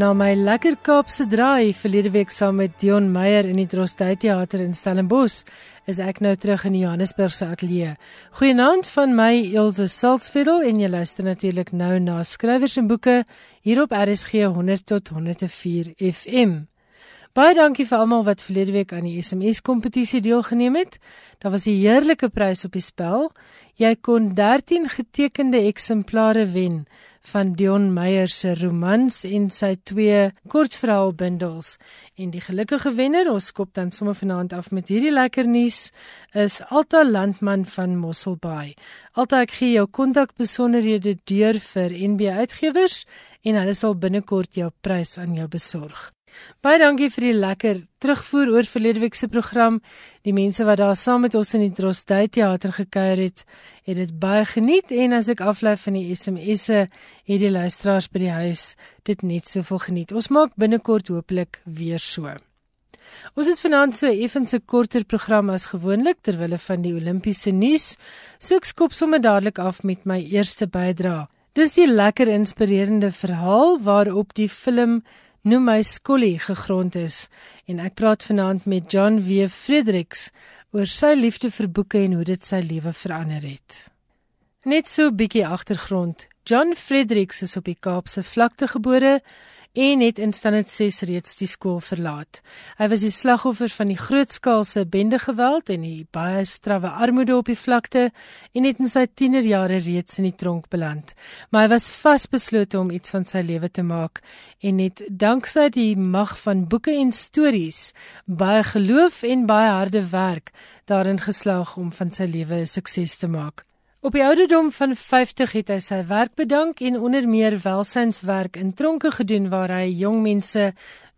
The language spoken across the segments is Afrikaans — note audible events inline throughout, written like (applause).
Na my lekker Kaapse draai verlede week saam met Dion Meyer in die Drostdy Theater in Stellenbosch, is ek nou terug in die Johannesburg se ateljee. Goeienaand van my Elsje Salzveld en jy luister natuurlik nou na skrywers en boeke hier op RSG 100 tot 104 FM. Baie dankie vir almal wat verlede week aan die SMS kompetisie deelgeneem het. Daar was 'n heerlike prys op die spel. Jy kon 13 getekende eksemplare wen van Dion Meyer se romans en sy twee kortverhaalbundels. En die gelukkige wenner, ons skop dan sommer vanaand af met hierdie lekker nuus, is Alta Landman van Mosselbaai. Alta, ek gee jou kontakbesonderhede deur vir NB Uitgewers en hulle sal binnekort jou prys aan jou besorg. Baie dankie vir die lekker terugvoer oor verlede week se program. Die mense wat daar saam met ons in die Drostdy teater gekuier het, het dit baie geniet en as ek aflei van die SMS'e, het die luisteraars by die huis dit net soveel geniet. Ons maak binnekort hopelik weer so. Ons het vanaand so 'n effense korter program as gewoonlik ter wille van die Olimpiese nuus. So ek skop sommer dadelik af met my eerste bydrae. Dis die lekker inspirerende verhaal waarop die film noem my Skully gegrond is en ek praat vanaand met John W Fredericks oor sy liefde vir boeke en hoe dit sy lewe verander het. Net so 'n bietjie agtergrond. John Fredericks is op die Kaapse vlakte gebore en het in standaard 6 reeds die skool verlaat. Hy was die slagoffer van die grootskaalse bendegeweld en die baie strawwe armoede op die vlakte en het in sy tienerjare reeds in die tronk beland. Maar hy was vasbeslote om iets van sy lewe te maak en het danksy die mag van boeke en stories, baie geloof en baie harde werk daarin geslaag om van sy lewe 'n sukses te maak. Op die ouderdom van 50 het hy sy werk bedank en onder meer welsynswerk in tronke gedoen waar hy jong mense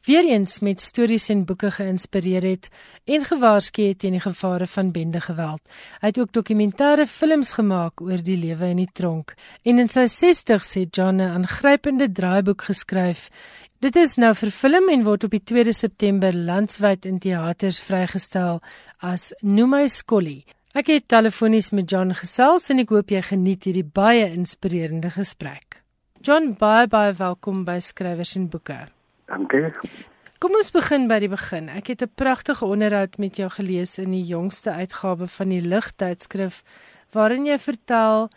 weer eens met stories en boeke geïnspireer het en gewaarsku het teen die gevare van bendegeweld. Hy het ook dokumentêre films gemaak oor die lewe in die tronk en in sy 60's het John 'n aangrypende draaiboek geskryf. Dit is nou vervilm en word op die 2 September landwyd in teaters vrygestel as Noem my Skolly. Ek het telefonies met John gesels en ek hoop jy geniet hierdie baie inspirerende gesprek. John, baie baie welkom by Skrywers en Boeke. Dankie. Kom ons begin by die begin. Ek het 'n pragtige onderhoud met jou gelees in die jongste uitgawe van die Ligtydskrif waarin jy vertel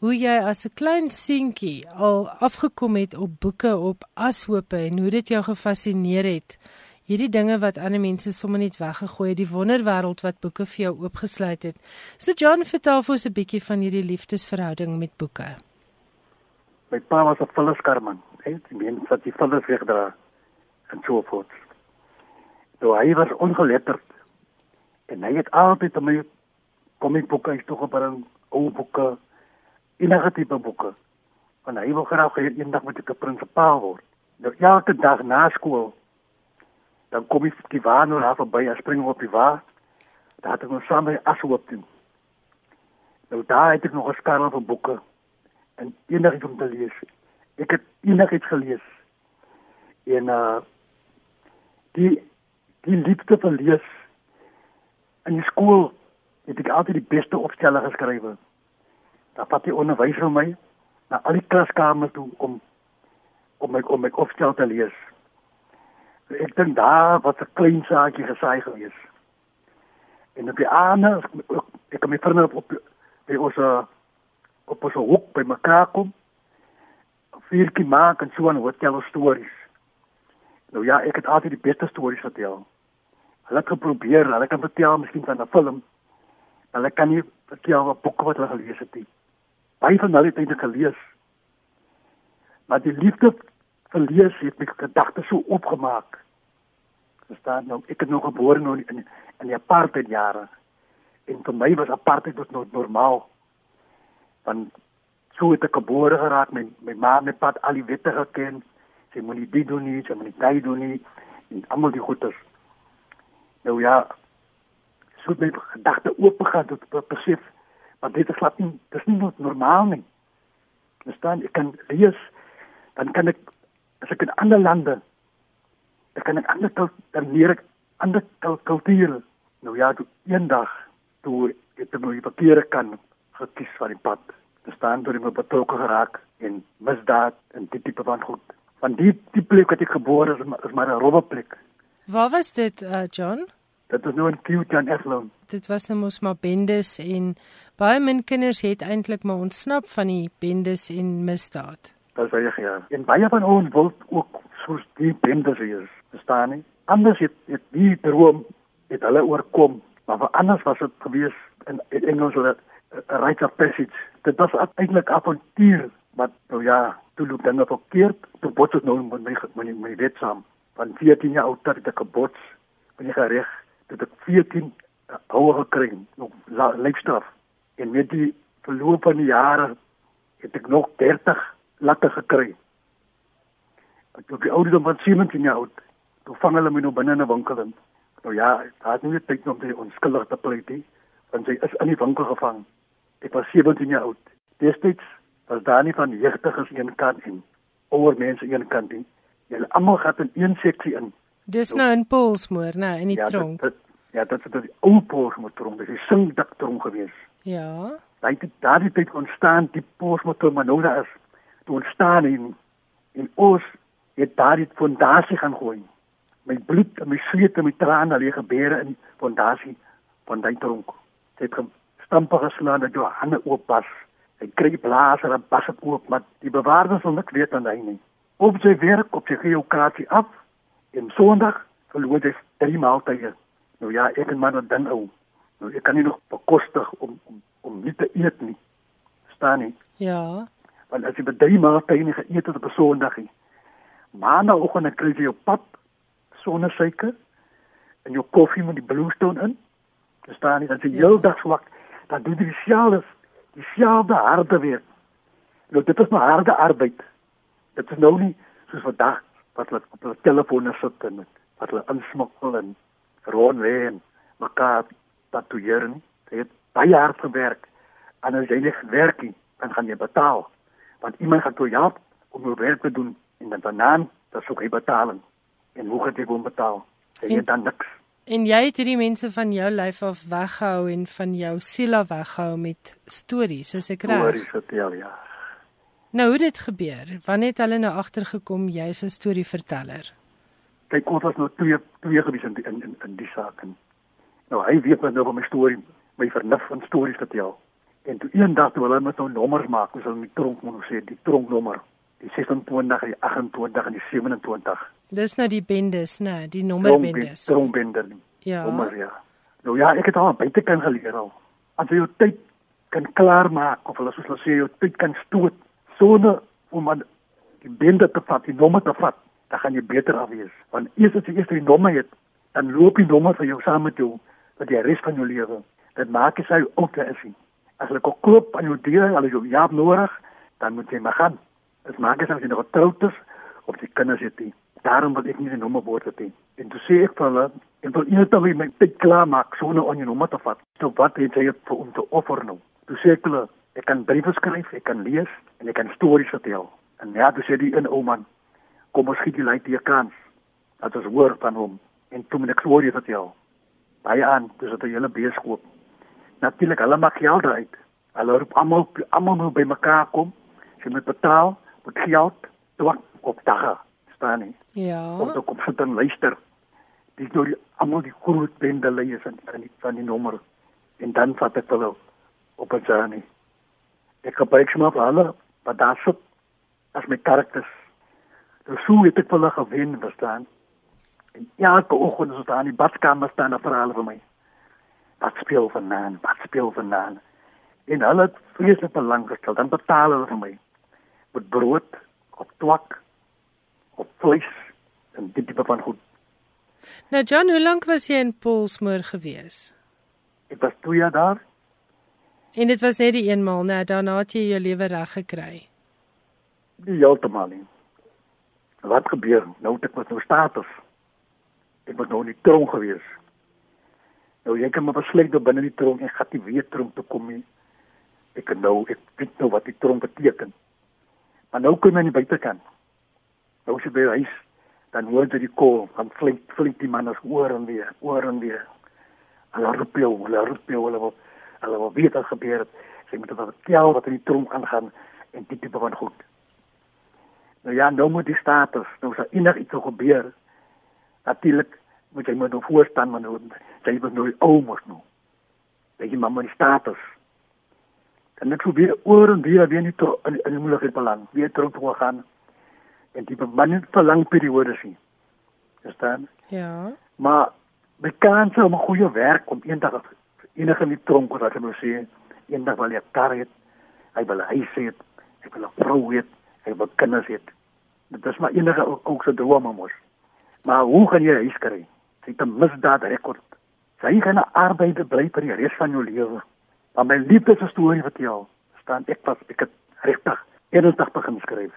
hoe jy as 'n klein seentjie al afgekom het op boeke op ashope en hoe dit jou gefassineer het hierdie dinge wat ander mense sommer net weggegooi het, die wonderwêreld wat boeke vir jou oopgesluit het. So John, vertel vir ons 'n bietjie van hierdie liefdesverhouding met boeke. My pa was 'n vulliskarman, hè, die mens wat die vullis wegdra en so voort. Nou hy was ongeletterd en hy het altyd my komiekboeke is toe gebring, ou boeke, enige tipe boeke. Want hy wou graag hê eendag moet ek 'n prinsipaal word. Nou elke dag na skool dan kom ik die waar nog af bij en springen op die waar. Daar ik nog samen as op doen. Nou daar heb ik nog een skarel van boeken. En enig iets om te lezen. Ik heb enig iets gelezen. En uh, die, die liefde van lees. In die school heb ik altijd die beste opstellen geschreven. Daar vat die onderwijzer mij naar al die klaskamers toe om, om, my, om my opstel te lezen ek dink daar was 'n klein saakie gesaai gewees. En op die aande ek, ek kom met vriende op by ons uh, op ons hoek by mekaar kom. Vierkie maak en so 'n hotel stories. Nou ja, ek het altyd die beste stories vertel. Hulle het geprobeer, hulle kan vertel miskien van 'n film. Hulle kan nie vertel wat boeke wat hulle gelees het nie. Baie van hulle het eintlik gelees. Maar die liefde vir lees het my gedagtes so opgemaak verstaan nou. Ek het nog gebore nou in in die apartheid jare. En vir my was apartheid dus nog normaal. Want so het ek gebore geraak. Met my ma met pad al die wette geken. Sy moenie dit doen nie sy moenie dit doen nie en almal die goeders. Nou ja so het my gedagte oop gegaan tot besef want dit is glad nie dis nie normaal nie. Verstaan ek kan lees dan kan ek as ek in ander lande ek kan ek ander dan leer ek ander kulture nou ja toe eendag toe ek het my papiere kan gekies van die pad te staan deur my betrokke geraak en misdaad en dit tipe van goed Want die die plek wat ek gebore is, is maar 'n rowwe plek. Waar was dit, uh, John? Dit is nou in Kieuton Eslon. Dit was nou mos maar bendes en baie min kinders het eintlik maar ontsnap van die bendes en misdaad. Dis baie ja. En baie van ons wil ook soos die bendes is, verstaan nie? Anders het het die droom het hulle oorkom, maar vir anders was dit gewees in, in Engels hulle 'n rite of passage. Dit was eintlik avontuur wat nou ja, toe loop dinge verkeerd. Toe bots het nou met my met my, my wet saam. Van 14 jaar oud het ek gebots by die reg. Dit ek 14 ouer gekry, nog leefstraf. En met die verloop van die jare het ek nog 30 latte gekry. Ek het die ouderdom van 17 jaar oud. Toe vang hulle my nou binne 'n winkel in. Nou ja, daar het nie tyd om te onskuldig te pleit nie, want sy is in die winkel gevang. Ek was 17 jaar oud. Destyds was daar nie van jeugdiges een kant en ouer mense een kant nie. Hulle almal gaan in een seksie in. Dis nou in Polsmoor, nou in die ja, tronk. Dit, dit, ja, dit is die ou Polsmoor tronk, dis die singdak tronk gewees. Ja. Daai het daardie tyd ontstaan die Polsmoor tronk, maar nou daar is toe ontstaan in in ons het daardie fondasie gaan gooi. My bloed en my sweet en my trane lê gebeure in die fondasie van daai tronk. Dit het stampe geslaan dat jou hande oop was. Hy kry blaas en bas het oop, maar die bewaarders wil niks weet van hy nie. Op sy werk op sy geokrasie af en Sondag verloor hy drie maaltye. Nou ja, ek en man wat dan ou. Nou ek kan nie nog bekostig om om om nie te eet nie. Staan nie. Ja. Want as jy by drie maaltye nie geëet het op 'n Sondag nie. Maandagoggend dan kry jy jou pap sonder suiker en jou koffie met die bluestone in. Dis staan nie dat jy ja. heeldag swak, dan doen jy dieselfde dieselfde harde werk. Nou dit is maar harde arbeid. Dit is nou nie soos vandag wat hulle op hulle telefone sit en wat hulle insmokkel en rondwee en mekaar tatoeëer nie. Jy het baie hard gewerk en as jy nie werk nie, dan gaan jy betaal. Want iemand gaan jou help om jou werk te doen en dan dan dan sou jy betaal. En hoe gaan jy hom betaal? Jy het dan niks. En jy het hierdie mense van jou lyf af weggehou en van jou siel af weggehou met stories, is ek reg? Stories vertel ja. Nou hoe dit gebeur? Wanneer het hulle nou agtergekom jy's 'n storieverteller? Kyk, ons was nou twee twee gewees in die, in, in in die saak en nou hy weet nou van my storie, my vernuf van stories vertel. En toe eendag toe hulle met nou nommers maak, ons hulle die tronk moet sê, die tronknommer, die 26, die 28 en die 27. Dis nou die bendes, né, nee, die nommerbendes. Tronkbender. Ja. Nommer ja. Nou ja, ek het al buite kan geleer al. As jy jou tyd kan klaarmaak of hulle soos hulle sê jou tyd kan stoot sonder om aan die bende te vat, die nommer te vat, dan gaan jy beter af wees. Want eers as jy eers die nommer het, dan loop die nommer vir jou saam met jou vir die res van jou lewe. Dit maak jy sy ook te is. As hulle kom klop aan jou deur, hulle jou ja nodig, dan moet jy maar gaan. Dit maak jy as jy nog getroud is of jy kinders het. Die. Daarom wil ek nie die nommer word het nie. En toe sê ek vir hulle, ek wil eers dan my tyd klaar maak sonder om jou nommer te vat. So wat het jy vir om te offer nou? Toe sê ek hulle, ek kan briewe skryf, ek kan lees en ek kan stories vertel. En ja, toe sê die een ou man, kom ons skiet die lei die kans. Dat is hoor van hom en toe moet ek stories vertel. Baie aan, dis 'n hele beeskoop. Natuurlik, hulle maak geld uit. Hulle roep almal almal moet by mekaar kom. Jy moet betaal, geld, toe op dae staan nie. Ja. Of toe kom sit en luister. Dis nou die almal die groot bendelei is van van die, van die nommer en dan vat ek hulle op 'n journey. Ek gebruik sommer vir hulle wat daar sit as my karakters. Dus so het ek hulle gewen verstaan. En elke oggend as ons daar in die badkamer staan, dan vra hulle vir my. Wat speel vanaand? Wat speel vanaand? En hulle het vreeslik belang gestel. Dan betaal hulle vir my met brood op twak op vleis en dit tipe van goed. Nou John, hoe lank was jy in Polsmoor gewees? Ek was 2 jaar daar. En dit was net die eenmaal, nou daarna het jy jou lewe reg gekry. Nie heeltemal nie. Wat gebeur? Nou het ek met nou status. Ek was nou in die tronk gewees. Nou jy kan maar besluit om binne die tronk en gaan die weer tronk toe kom nie. Ek nou ek weet nou wat die tronk beteken. Maar nou kom jy nie buitekant. Nou as jy by die huis dan hoor jy die kol van flink flink die man as oor en weer, oor en weer. Hulle roep jou, hulle roep jou, hulle wil hulle wil weet wat gebeur het. Sy moet wat vertel wat in die tronk aangaan en dit tipe van goed. Nou ja, nou moet die status, nou sal enig iets gebeur. Natuurlik moet jy moet nou voorstaan maar nou jy moet nou ou mos nou. Jy moet maar die status. En ek probeer oor en weer weer nie toe in in moeilikheid beland. Weer terug toe gaan en die bemanning vir lang periodes sien. Verstaan? Ja. Maar my kans om 'n goeie werk om eendag enige nie tronk wat ek moet sê, eendag wil ek kar hê, hy wil hy sê, ek wil 'n vrou hê, hy wil kinders hê. Dit is maar enige ook, ook se drome mos. Maar hoe gaan jy huis kry? Jy het 'n misdaad rekord. Jy gaan 'n arbeider bly vir die res van jou lewe. Maar my liefde storie wat jy al staan ek was ek het regtig ernstig begin skryf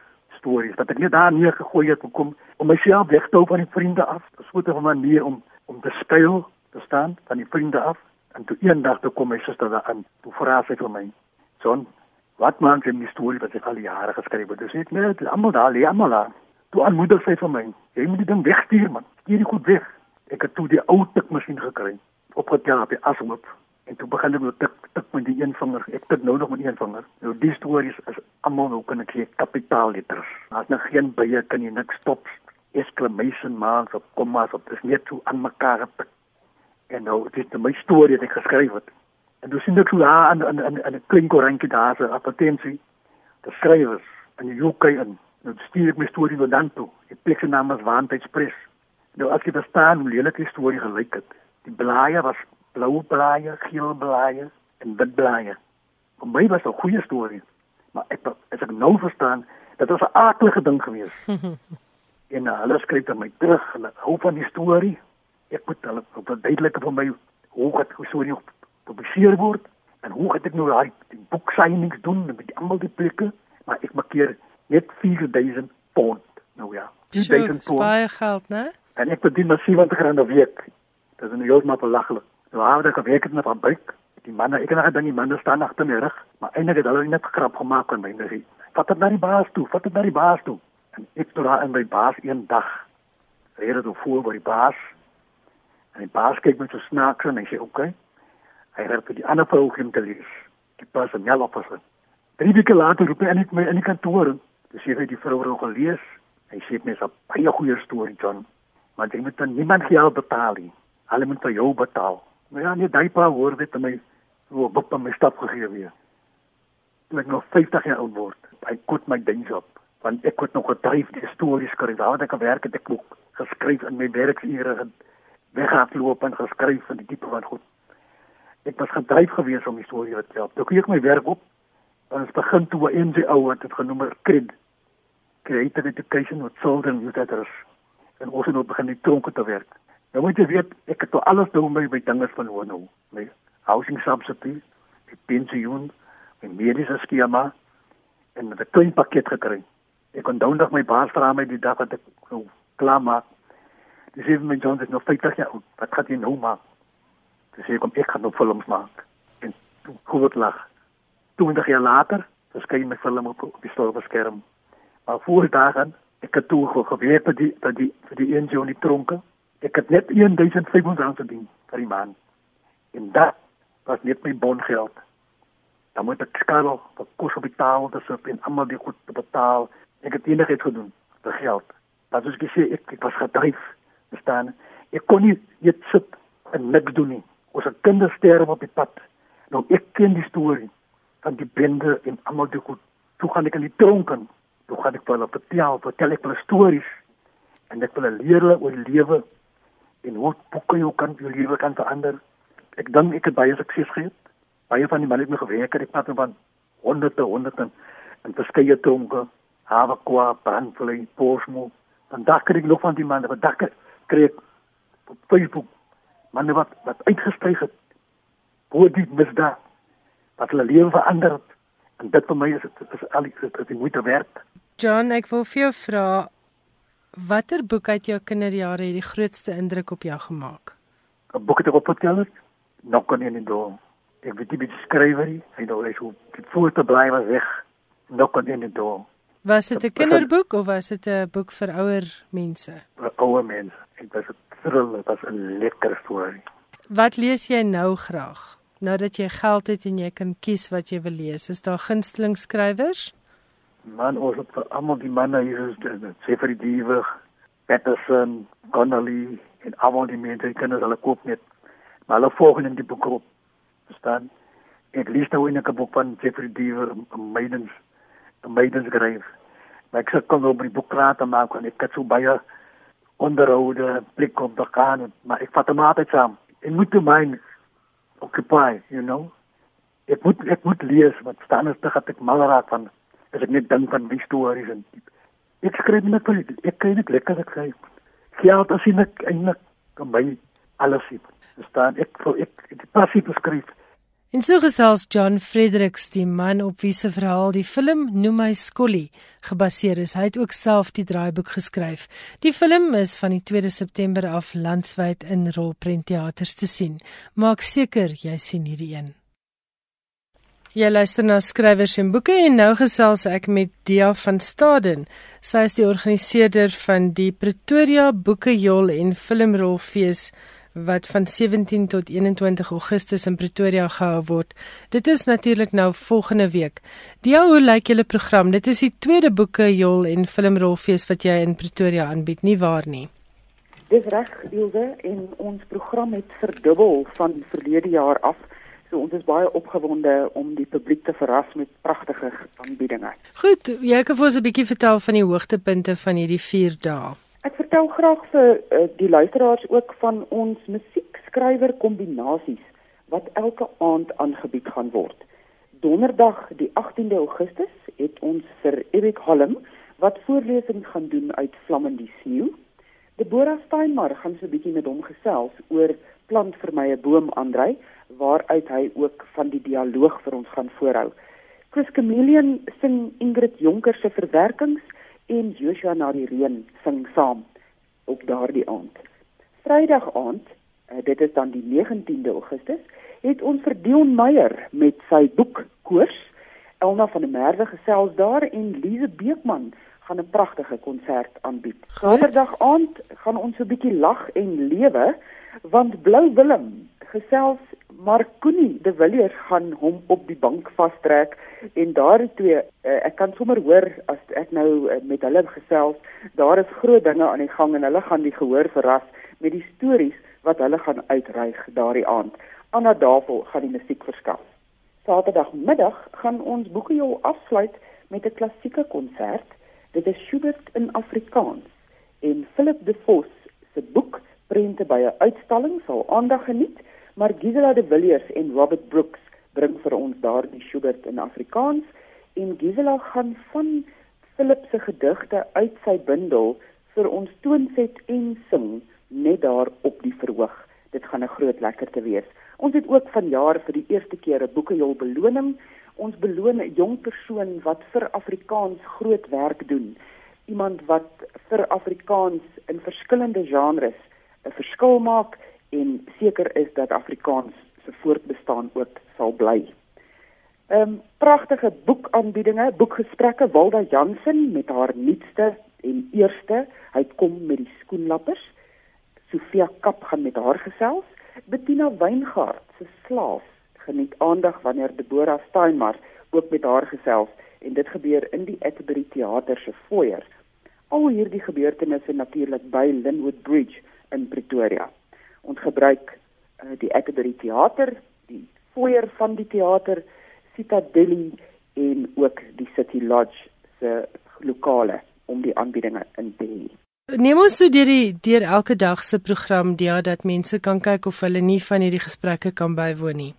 stories wat ek net daar neer gegooi het om om myself weg te hou van die vriende af. Dit is 'n manier om om te skuil te staan van die vriende af. En toe eendag toe kom my suster daar aan. Toe vra sy vir my: "Son, wat maak jy die storie wat jy al jare geskryf het?" Dis ek net almal daar, lê almal daar. Toe aanmoedig sy vir my: "Jy moet die ding wegstuur man. Stuur dit goed weg." Ek het toe die ou tikmasjien gekry. Opgetel op die ashoop en toe begin ek met tik tik met die een vinger. Ek tik nou nog met een vinger. Nou die stories is almal nou kan ek sê kapitaalletters. As nou geen bye kan jy niks stop. Exclamation marks of commas of dis net so aan mekaar getik. En nou dit is my storie wat ek geskryf het. En dus sien ek so daar aan aan aan 'n klein korantjie daar so advertensie. Die skrywers in die UK in. Nou stuur ek my storie nou dan toe. Die plek se naam is Waantydspress. Nou as jy verstaan hoe lelik die storie gelyk het. Die blaaie was blou blaaie, geel blaaie en wit blaaie. Vir my was dit 'n goeie storie. Maar ek as ek nou verstaan, dit was 'n aardige ding geweest. (laughs) en uh, hulle skryf dan my terug, hulle hou van die storie. Ek moet hulle duidelike vir my hoe het hoe storie gepubliseer word en hoe het ek nou daai boek signings doen met almal die plekke, maar ek markeer net 4000 pond. Nou ja, 4000 pond. Baie geld, né? En ek verdien maar 70 rand 'n week. Dit is nou heeltemal belaglik. Nou haar het gewerk in 'n fabriek. Die manne, ek het nog gedink die manne staan agter my rug, maar eintlik het hulle net grap gemaak aan my nesie. Vat dit na die baas toe, vat dit na die baas toe. En ek toe daar in my baas een dag. Rede toe voor by die baas. En die baas kyk met so snaaks en hy sê, "Oké." Okay. Hy het vir die ander vrou kom te lees. Die baas het net opgesit. Drie weke later roep hy in my in die kantoor. Dis sê hy die vrou het gelees. Hy sê net 'n baie goeie storie, John. Maar jy moet dan niemand geld betaal nie. Hulle moet vir jou betaal. Maar ja, nee, daai paar woorde het my so op op my stap gegee weer. Toe ek nog 50 jaar oud word, hy koet my dings op, want ek het nog gedryf die stories skryf. Daar het ek gewerk het ek ook geskryf in my werksure en weghardloop en geskryf in die tipe van goed. Ek was gedryf geweest om die storie te vertel. Toe ek my werk op, dan is begin toe 'n NGO wat het genoem het CRED. Creative Education with Children Youth Letters. En ons het nou begin die tronke te werk. Nou moet jy weet, ek het alles doen met my dinge van hoe nou. My housing subsidy, die pensioen, my mediese skema en 'n klein pakket gekry. Ek kon donderdag my baas vra my die dag wat ek nou klaar maak. Dis even my John is nog 50 jaar oud. Wat gaan jy nou maak? Dis ek kom ek gaan nou films maak. En hoe word lag? 20 jaar later, verskyn my film op op die skerm. Maar voor dagen, ek het toe gewerk vir die die vir die NGO in die tronke. Ek het net 1500 rand verdien vir die maand. En dat was net my bongeld. Dan moet ek skaal vir kos op die tafel, dis op en almal die goed betaal. Ek het enigiets gedoen vir geld. Dat is gesê ek ek was gedryf. Verstaan? Ek kon nie net sit en niks doen nie. Ons het kinders sterf op die pad. Nou ek ken die storie van die bende en almal die goed. Toe gaan ek in die tronken. Toe gaan ek vir hulle vertel, vertel ek hulle stories en ek wil leer hulle oor die lewe en hoe boeke jou kan jou lewe kan verander. Ek dink ek het baie sukses gehad. Baie van die manne het my gewerk het ek praat van honderde honderde en verskeie tronke, hawe kwa, brandvlei, posmo. Dan dacht ek nog van die wat dacht kry ek op Facebook manne wat wat uitgestyg het. Hoe diep misdaad wat hulle lewe verander het. En dit vir my is dit is al iets wat ek moet werk. John, ek wil vir jou vra Watter boek uit jou kinderjare het die grootste indruk op jou gemaak? 'n Boek het ek opgetel. Nog kan in die Ek weet nie wie die skrywer is. Hy nou is hoe die foto bly was weg. Nog kan in die Was dit 'n kinderboek of was dit 'n boek vir ouer mense? Vir ouer mense. Ek was 'n thrill, dit was 'n lekker storie. Wat lees jy nou graag? Nou dat jy geld het en jy kan kies wat jy wil lees, is daar gunsteling skrywers? Man ons het almal die manne hier is Jeffrey Diewer, Patterson, Connolly en almal die mense kinders hulle koop net maar hulle volg in die boekgroep. Verstaan? Ek lees nou in 'n boek van Jeffrey Diewer, Maidens, Maidens Grave. Maar ek sê nou by die boekkraat te maak en ek het so baie onderhoude blik op de kaan, maar ik vat hem altijd samen. Ik moet de mind occupy, you know. Ik moet, ik moet lezen, want staan is dat ik mal raak van, als ik niet denk van die stories. En, ik schrijf niet wel, ik kan niet lekker schrijven. Geld als ik eindelijk kan mij alles zien. Staan, ik, ik, ik passief schrijf. En so gesels John Fredericks die man op wie se verhaal die film Noem my Skolly gebaseer is. Hy het ook self die draaiboek geskryf. Die film is van die 2 September af landwyd in rolprentteaters te sien. Maak seker jy sien hierdie een. Jy luister na skrywers en boeke en nou gesels ek met Dia van Staden. Sy is die organiseerder van die Pretoria Boekejol en Filmrolfees wat van 17 tot 21 Augustus in Pretoria gehou word. Dit is natuurlik nou volgende week. Die hoe lyk julle program? Dit is die tweede boeke jol en filmrolfees wat jy in Pretoria aanbied, nie waar nie? Dis reg, Ilse, en ons program het verdubbel van verlede jaar af. So ons is baie opgewonde om die publiek te verras met pragtige aanbiedinge. Goed, jy kan vir ons 'n bietjie vertel van die hoogtepunte van hierdie 4 dae. Ek vertel graag vir uh, die luisteraars ook van ons musiekskrywer kombinasies wat elke aand aangebied gaan word. Donderdag die 18de Augustus het ons vir Erik Holm wat voorlesing gaan doen uit Vlammende Sneeu. Deborah Steinmar gaan so 'n bietjie met hom gesels oor plant vir my 'n boom aandry waaruit hy ook van die dialoog vir ons gaan voorhou. Chris Chameleon sing Ingrid Jonker se verwerkings en Joshua na die reën sing saam op daardie aand. Vrydag aand, uh, dit is dan die 19de Augustus, het ons vir Dion Meyer met sy boek Koors, Elna van der Merwe gesels daar en Lize Beekman gaan 'n pragtige konsert aanbied. Saterdag aand gaan ons 'n bietjie lag en lewe want Blou Willem gesels maar Koenie de Villiers gaan hom op die bank vastrek en daar twee uh, ek kan sommer hoor as ek nou uh, met hulle gesels daar is groot dinge aan die gang en hulle gaan die gehoor verras met die stories wat hulle gaan uitreig daardie aand. Anna Davel gaan die musiek verskaf. Saterdagmiddag gaan ons boekejol afsluit met 'n klassieke konsert dit is Schubert in Afrikaans en Philip de Vos se boek prente by 'n uitstalling sal aandag geniet maar Gisela de Villiers en Robert Brooks bring vir ons daardie Schubert in Afrikaans en Gisela gaan van Philip se gedigte uit sy bundel vir ons toonset en sing net daar op die verhoog. Dit gaan 'n groot lekkerte wees. Ons het ook vanjaar vir die eerste keer 'n boekejol beloning. Ons beloon 'n jong persoon wat vir Afrikaans groot werk doen. Iemand wat vir Afrikaans in verskillende genres 'n verskil maak en seker is dat Afrikaans se voortbestaan ook sal bly. Ehm um, pragtige boekaanbiedinge, boekgesprekke Walda Jansen met haar nuutste en eerste, hy kom met die skoenlappers. Sofia Kap gaan met haar gesels. Bettina Weingart se slaaf geniet aandag wanneer Deborah Steinmar ook met haar gesels en dit gebeur in die Atterbury Theater se foyer. Al hierdie gebeurtenisse natuurlik by Linwood Bridge in Pretoria ons gebruik uh, die Atterbury Theater, die foyer van die teater, Citadelli en ook die City Lodge se lokale om die aanbiedinge in te hê. Neem ons so deur die deur elke dag se program dia dat mense kan kyk of hulle nie van hierdie gesprekke kan bywoon nie.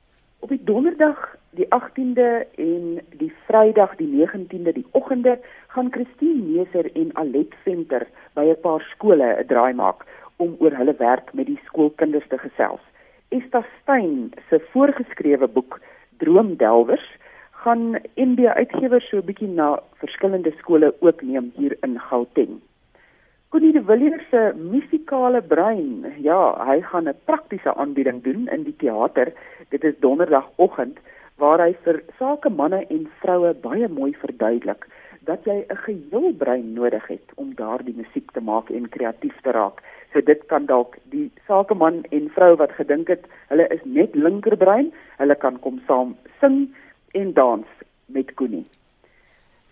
Op die donderdag die 18de en die Vrydag die 19de die oggende gaan Christine Meser en Alet Venter by 'n paar skole 'n draai maak om oor hulle werk met die skoolkinders te gesels. Esta Stein se voorgeskrewe boek Droomdelwers gaan NB Uitgewers so 'n bietjie na verskillende skole ook neem hier in Gauteng. Connie de Villiers se musikale brein, ja, hy gaan 'n praktiese aanbieding doen in die teater. Dit is donderdagoggend waar hy vir sakemanne en vroue baie mooi verduidelik dat jy 'n geheel brein nodig het om daardie musiek te maak en kreatief te raak. So dit kan dalk die sakeman en vrou wat gedink het hulle is net linkerbrein, hulle kan kom saam sing en dans met Koenie.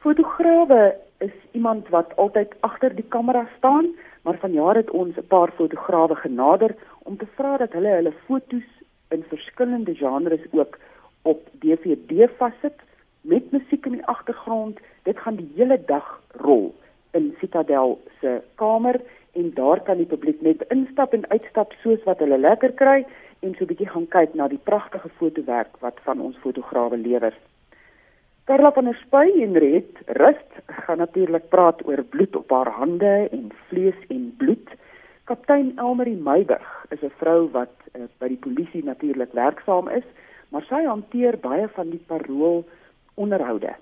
Fotograwe is iemand wat altyd agter die kamera staan, maar vanjaar het ons 'n paar fotograwe genader om te vra dat hulle hulle fotos in verskillende genres ook op DVD vassit met musiek in die agtergrond. Dit gaan die hele dag rol in Citadel se kamer en daar kan die publiek net instap en uitstap soos wat hulle lekker kry en so 'n bietjie gaan kyk na die pragtige fotowerk wat van ons fotograwe lewer. Karla van der Spy en Red Rust gaan natuurlik praat oor bloed op haar hande en vlees en bloed. Kaptein Elmarie Meiburg is 'n vrou wat uh, by die polisie natuurlik werksaam is, maar sy hanteer baie van die parool onderhoude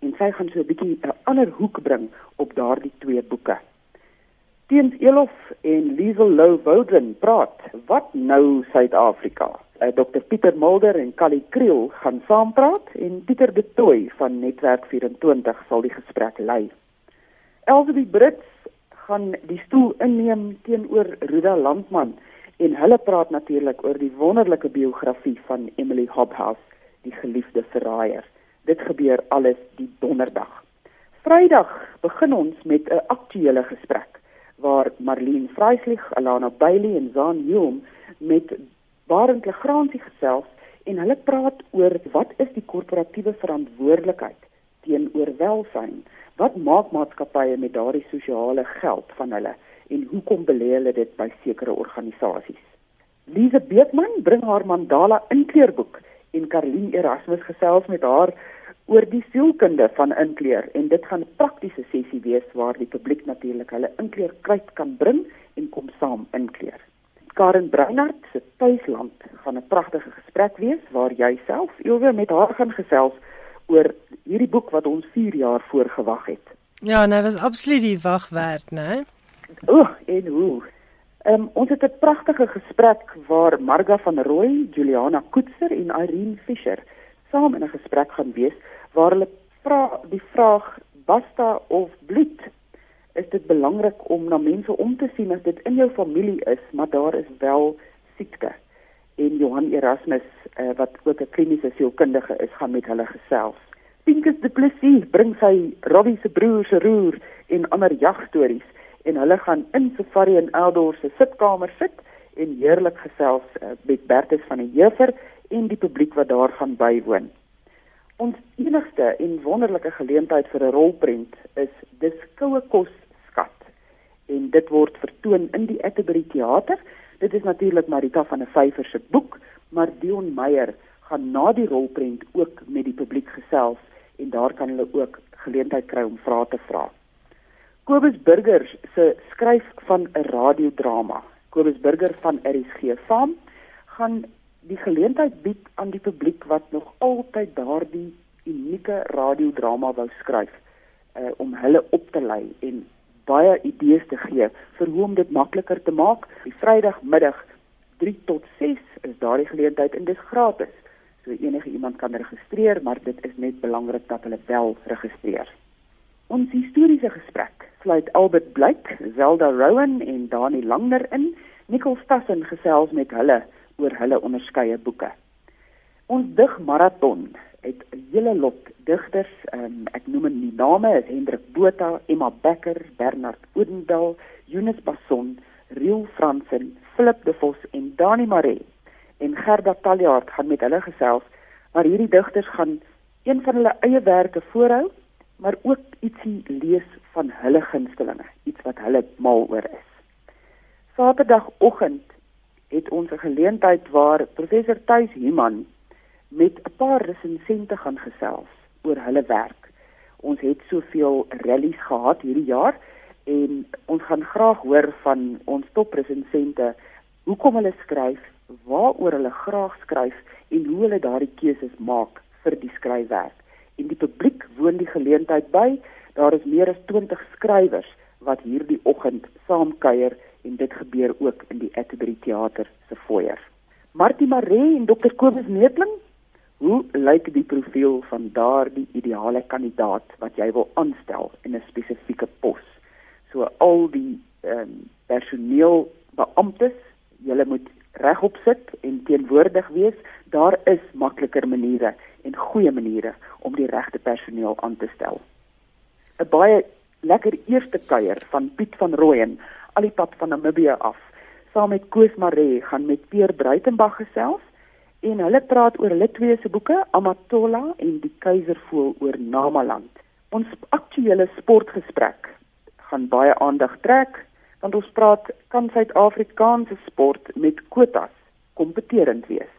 en sy gaan so 'n bietjie 'n ander hoek bring op daardie twee boeke. Teens Elof en Liesel Lou Wouden praat, wat nou Suid-Afrika? uh, Dr Pieter Mulder en Callie Kriel gaan saampraat en Pieter De Tooy van Netwerk 24 sal die gesprek lei. Elsie Brits gaan die stoel inneem teenoor Ruda Landman en hulle praat natuurlik oor die wonderlike biografie van Emily Hobhouse, die geliefde verraaier. Dit gebeur alles die donderdag. Vrydag begin ons met 'n aktuelle gesprek waar Marlene Vreislich, Alana Bailey en Zaan Hume met Barend Legrandsie gesels en hulle praat oor wat is die korporatiewe verantwoordelikheid teenoor welsyn? Wat maak maatskappye met daardie sosiale geld van hulle en hoekom belê hulle dit by sekere organisasies? Lise Beekman bring haar Mandala inkleurboek en Karlien Erasmus gesels met haar oor die sielkunde van inkleur en dit gaan 'n praktiese sessie wees waar die publiek natuurlik hulle inkleurkruit kan bring en kom saam inkleur. Karen Breinart se tuisland gaan 'n pragtige gesprek wees waar jy self ewe met haar gaan gesels oor hierdie boek wat ons 4 jaar voorgewag het. Ja, nou was absoluut die wag werd, né? O, en hoe? Ehm um, ons het 'n pragtige gesprek waar Marga van Rooi, Juliana Koetser en Irene Fischer saam in 'n gesprek gaan wees waar hulle vra die vraag basta of bloed is dit belangrik om na mense om te sien as dit in jou familie is, maar daar is wel siekte. En Johan Erasmus uh, wat ook 'n kliniese sielkundige is, gaan met hulle gesels. Pinkus de Plessis bring sy Robbie se broer se roer en ander jagstories en hulle gaan in Safari en Eldor se sitkamer sit en heerlik gesels uh, met Bertus van die Jefer en die publiek wat daar gaan bywoon. Ons enigste en wonderlike geleentheid vir 'n rolprent is Dis koue kos en dit word vertoon in die Atterbury Theater. Dit is natuurlik Marita van der Vyver se boek, maar Dion Meyer gaan na die rolprent ook met die publiek gesels en daar kan hulle ook geleentheid kry om vrae te vra. Kobus Burger se skryf van 'n radiodrama. Kobus Burger van RSG Farm gaan die geleentheid bied aan die publiek wat nog altyd daardie unieke radiodrama wou skryf uh, om hulle op te lei en baie idees te gee vir hoe om dit makliker te maak. Die Vrydagmiddag 3 tot 6 is daardie geleentheid en dis gratis. So enige iemand kan registreer, maar dit is net belangrik dat hulle wel registreer. Ons historiese gesprek sluit Albert Blyk, Zelda Rowan en Dani Langner in. Nicole Stassen gesels met hulle oor hulle onderskeie boeke. Ons dig maraton het 'n hele lot digters, um, ek noem die name is Hendrik Botha, Emma Becker, Bernard Oudendal, Jonas Basson, Riel Fransen, Philip De Vos en Dani Maree en Gerda Taljaard gaan met hulle gesels, maar hierdie digters gaan een van hulle eie werke voorhou, maar ook ietsie lees van hulle gunstelinge, iets wat hulle mal oor is. Saterdagoggend het ons 'n geleentheid waar professor Tuis Human met 'n paar resensente gaan gesels oor hulle werk. Ons het soveel rallies gehad hierdie jaar en ons gaan graag hoor van ons topresensente hoekom hulle skryf, waaroor hulle graag skryf en hoe hulle daardie keuses maak vir die skryfwerk. En die publiek woon die geleentheid by. Daar is meer as 20 skrywers wat hierdie oggend saamkuier en dit gebeur ook in die Atterbury Theater se foyer. Martie Maree en Dr Kobus Neetling Hoe lyk die profiel van daardie ideale kandidaat wat jy wil aanstel in 'n spesifieke pos? So al die ehm um, personeel beamptes, julle moet regop sit en teenwoordig wees. Daar is makliker maniere en goeie maniere om die regte personeel aan te stel. 'n baie lekker eerste kuier van Piet van Rooyen al die pad van Namibië af. Saam met Koos Maree gaan met Peer Bruitenberg gesels en hulle praat oor hulle twee se boeke Amatola en Die Keiservoël oor Namaland. Ons aktuele sportgesprek gaan baie aandag trek want ons praat kan Suid-Afrikaanse sport met kwotas kompeterend wees.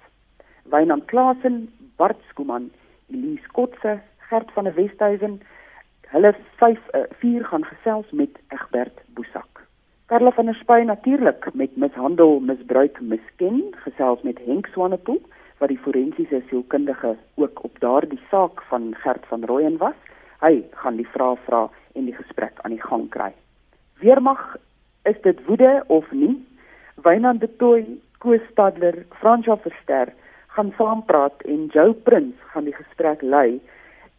Wynand Klasen, Bart Skuman, Elise Kotse, Gert van der Westhuizen, hulle 5 uh, 4 gaan gesels met Egbert Boesak. Karla van der Spy natuurlik met mishandel, misbruik, misken, gesels met Henk Swanepoel wat die forensiese sielkundige ook op daardie saak van Gert van Rooyen was. Hy gaan die vrae vra en die gesprek aan die gang kry. Weermag is dit woede of nie? Wynand de Tooi, Koos Stadler, Fransja Verster gaan saam praat en Joe Prins gaan die gesprek lei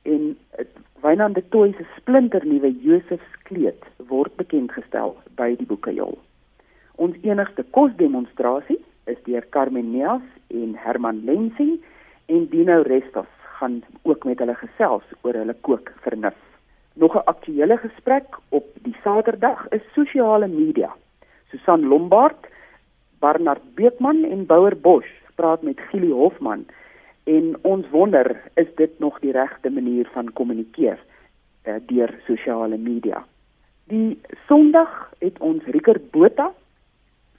en eh, Wynand de Tooi se splinternuwe Josef Skleet word bekend gestel by die Boekejol. Ons enigste kosdemonstrasie is deur Carmen Neas en Herman Lensing en Dino Restos gaan ook met hulle gesels oor hulle kook vernuf. Nog 'n aktuelle gesprek op die Saterdag is sosiale media. Susan Lombard, Barnard Beekman en Bouwer Bosch praat met Gili Hofman en ons wonder is dit nog die regte manier van kommunikeer uh, deur sosiale media. Die Sondag het ons Rickert Botha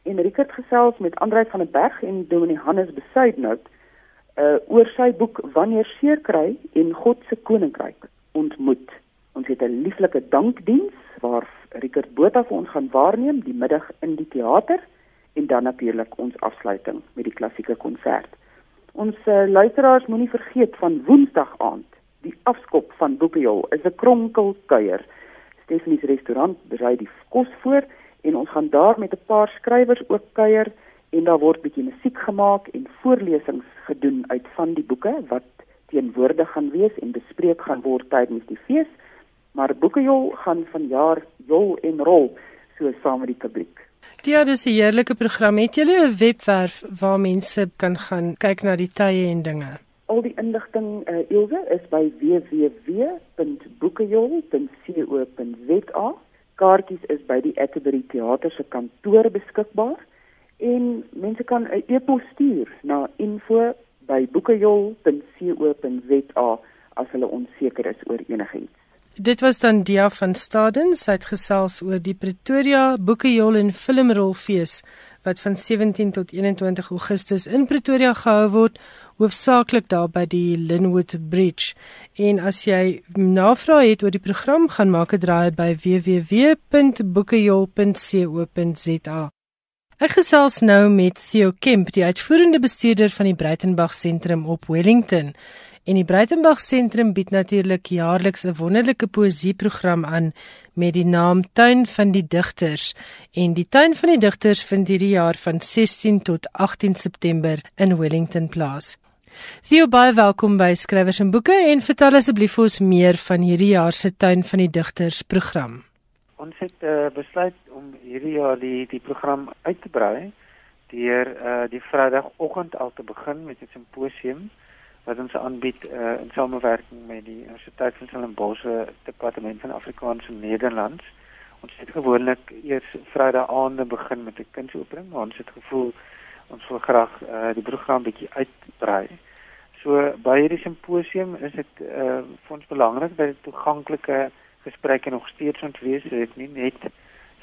en Rickert gesels met Andrej van der Berg en Dominee Hannes Besuidnout uh, oor sy boek Wanneer seer kry en God se koninkryk ontmoet. Ons het 'n lieflike dankdiens waar Rickert Botha vir ons gaan waarneem die middag in die teater en dan natuurlik ons afsluiting met die klassieke konsert. Ons uh, luisteraars moenie vergeet van Woensdag aand, die afskop van Boekejol is 'n kronkelkuier. Stefanies restaurant berei die kos voor en ons gaan daar met 'n paar skrywers ook kuier en daar word bietjie musiek gemaak en voorlesings gedoen uit van die boeke wat teenwoordig gaan wees en bespreek gaan word tydens die fees maar Boekejol gaan vanjaar jol en rol so saam met die publiek. Ja, dis 'n heerlike program. Het julle 'n webwerf waar mense kan gaan kyk na die tye en dinge? Al die inligting uh, Ilse is by www.boekejol.co.za. Kaartjies is by die Atterbury Theater se kantoor beskikbaar en mense kan 'n e-pos stuur na info@boekejol.co.za as hulle onseker is oor enigiets. Dit was dan Dia van Staden, sy het gesels oor die Pretoria Boekejol en Filmrolfees wat van 17 tot 21 Augustus in Pretoria gehou word, hoofsaaklik daar by die Linwood Bridge. En as jy navrae het oor die program, gaan maak 'n draai by www.boekejol.co.za. Ek gesels nou met Theo Kemp, die uitvoerende bestuurder van die Breitenberg Sentrum op Wellington. En die Breitenberg Sentrum bied natuurlik jaarliks 'n wonderlike poësieprogram aan met die naam Tuin van die Digters. En die Tuin van die Digters vind hierdie jaar van 16 tot 18 September in Wellington plaas. Theo baie welkom by Skrywers en Boeke en vertel asseblief vir ons meer van hierdie jaar se Tuin van die Digters program. Ons het uh, besluit om hierdie jaar die die program uit te brei deur uh, die Vrydagoggend al te begin met 'n simposium wat ons aanbied uh, in samewerking met die Universiteit van Stellenbosch Departement van Afrikaans en Nederlands. Ons het gewoonlik eers Vrydag aande begin met 'n kunsopening, maar ons het gevoel ons wil graag uh, die program bietjie uitbrei. So by hierdie simposium is dit uh, vir ons belangrik dat dit toeganklike gesprekke nog steeds ontwees, dit nie net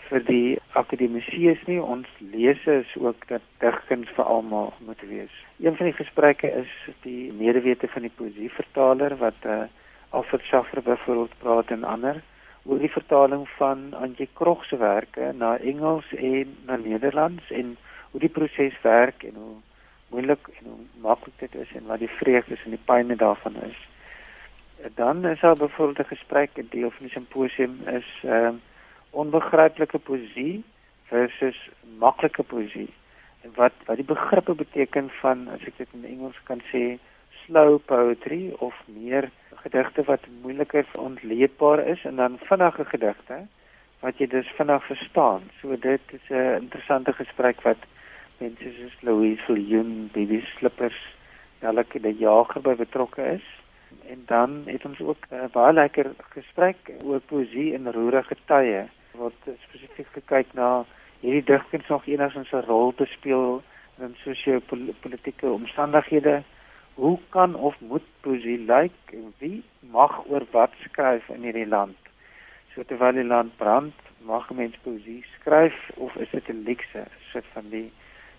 vir die akademisiërs nie, ons lesers ook dat digkuns vir almal moet wees. Een van die gesprekke is die medewete van die poesievertaler wat uh, Alfred Schaffer byvoorbeeld praat en ander oor die vertaling van Antjie Krog se werke na Engels en na Nederlands en hoe die proses werk en hoe moeilik en hoe maklik dit is en wat die vreugdes en die pynne daarvan is. Dan is daar byvoorbeeld 'n gesprek, 'n deel van die simposium is ehm uh, onbegryplike poesie versus maklike poesie. En wat wat die begrippe beteken van as ek dit in Engels kan sê slow poetry of meer gedigte wat moeiliker ontleedbaar is en dan vinnige gedigte wat jy dus vinnig verstaan. So dit is 'n interessante gesprek wat mense soos Louise Viljoen, Bibi Slippers, Jalike die jager by betrokke is. en dan het ons ook 'n baie lekker gesprek oor poesie in roerige tye wat spesifiek gekyk na hierdie digkuns nog enigsins 'n rol te speel in sosio-politiese omstandighede. Hoe kan of moet poesie lyk en wie mag oor wat skryf in hierdie land? So terwyl die land brand, mag mens poesie skryf of is dit 'n lekse soort van die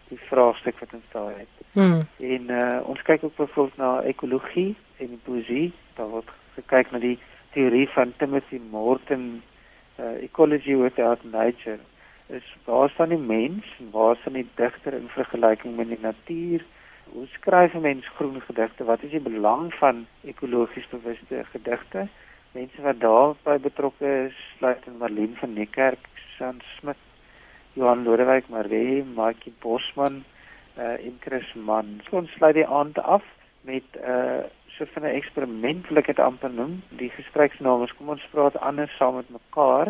die vraagstuk wat ons daar het. Hmm. En uh, ons kyk ook byvoorbeeld na ekologie en die poesie. Daar word gekyk na die teorie van Timothy Morton uh, ecology without nature. Is waar staan die mens en waar staan die digter in vergelyking met die natuur? Hoe skryf 'n mens groen gedigte? Wat is die belang van ekologies bewuste gedigte? Mense wat daarbey betrokke is, sluit in Marlene van Niekerk, Susan Smit, Johan Lodewyk Maree, Maatjie Bosman uh, en Chris Mann. So ons sluit die aand af met 'n uh, so 'n eksperiment wil ek dit amper noem. Die gespreksnaam is kom ons praat anders saam met mekaar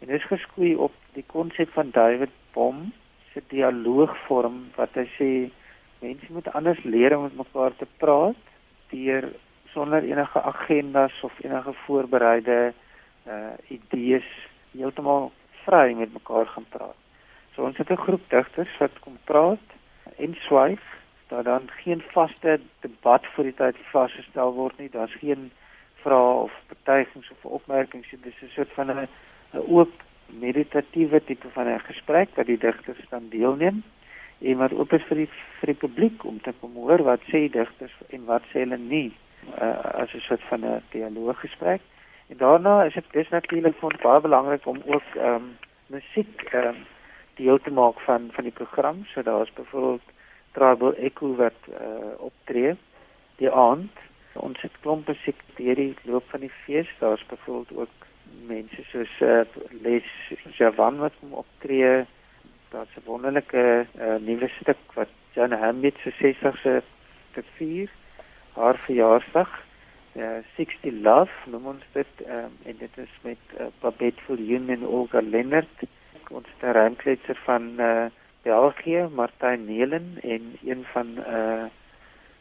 en dit is geskoei op die konsep van David Bom se dialoogvorm wat hy sê mense moet anders leer om met mekaar te praat deur sonder enige agendas of enige voorbereide uh idees heeltemal vry met mekaar gaan praat. So ons het 'n groep digters wat kom praat en swyg dat dan geen vaste debat vir die tyd vasgestel word nie. Daar's geen vrae of betuigings of opmerkings. Dit is 'n soort van 'n oop meditatiewe tipe van 'n gesprek wat die digters dan deelneem en wat oop is vir die vir die publiek om te kom hoor wat sê digters en wat sê hulle nie uh, as 'n soort van 'n dialooggesprek. En daarna is dit dis natuurlik vir ons baie belangrik om ook ehm um, musiek ehm um, deel te maak van van die program. So daar's byvoorbeeld Tribal Echo wat uh, optree die aand. Ons het klomp musiek deur die loop van die fees. Daar's byvoorbeeld ook mense soos uh, Les Javan wat kom optree. Daar's 'n wonderlike uh, nuwe stuk wat Jan Hamid se 60ste te vier haar verjaarsdag. Uh, 60 Love noem ons dit um, en dit is met uh, Babette Viljoen en Olga Lennert ons terreinkletser van uh, België, Martyn Nelen en een van uh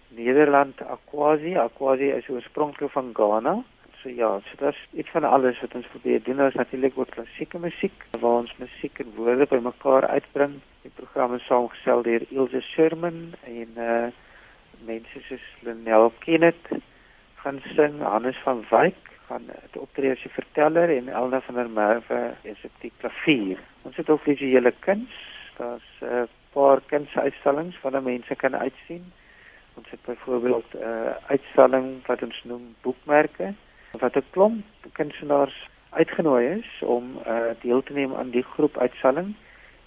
Nederland Aquasi. Aquasi is oorspronklik van Ghana. So ja, so is iets van alles wat ons probeer doen. Ons natuurlik ook klassieke musiek waar ons musiek en woorde bymekaar uitbring. Die program is saamgestel deur Ilse Sherman en uh mense soos Lenel Kenneth gaan sing, Hannes van Wyk van die optrede se verteller en Elna van der Merwe is op die klavier. Ons het ook visuele kuns. Daar's 'n uh, paar kunsuitstallings wat mense kan uitsien. Ons het byvoorbeeld 'n uh, uitstalling wat ons noem boekmerke wat 'n klomp kunstenaars uitgenooi is om uh, deel te neem aan die groep uitstalling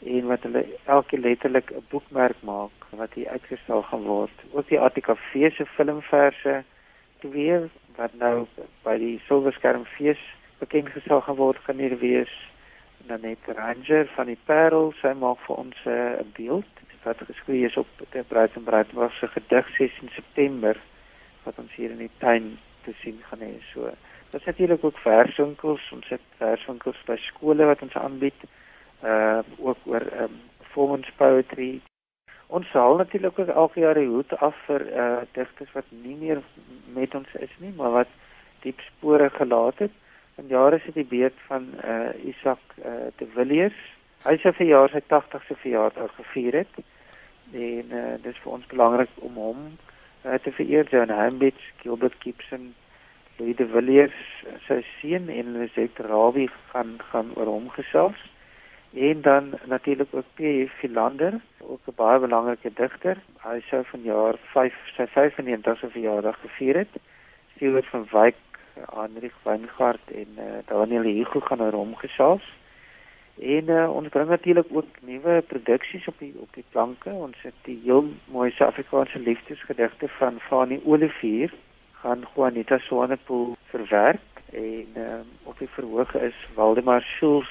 en wat hulle elke letterlik 'n boekmerk maak wat hier uitgestal gaan word. Ook die ATKV se filmverse weer wat nou by die Silverskermfees bekend gestel gaan word gaan hier wees dan net Ranger van die Parel sy maak vir ons eh, 'n uh, beeld wat geskryf is op die Breitenbreit was se gedig 16 September wat ons hier in die tuin te sien gaan hê so is natuurlik ook verswinkels ons het verswinkels by skole wat ons aanbied uh ook oor um, performance poetry ons sal natuurlik ook elke jaar die hoed af vir uh digters wat nie meer met ons is nie, maar wat diep spore gelaat het. In jare is dit die beurt van uh Isak uh de Villiers. Hy se verjaar sy 80ste verjaarsdag gevier het. En uh dis vir ons belangrik om hom uh, te vereer, John Hambidge, Gilbert Gibson, Louis de Villiers, sy seun en Lisette Rabie gaan gaan oor hom gesels en dan natuurlik ook P.J. Philander, ook 'n baie belangrike digter. Hy sou vanjaar 5 sy 95ste verjaardag gevier het. Stuart van Wyk, Heinrich Weingart en uh, Daniel Hugo gaan oor hom gesels. En uh, ons bring natuurlik ook nuwe produksies op die op die planke. Ons het die heel mooi Suid-Afrikaanse liefdesgedigte van Fanny Olivier gaan Juanita Swanepoel verwerk en uh, op die verhoog is Waldemar Schulz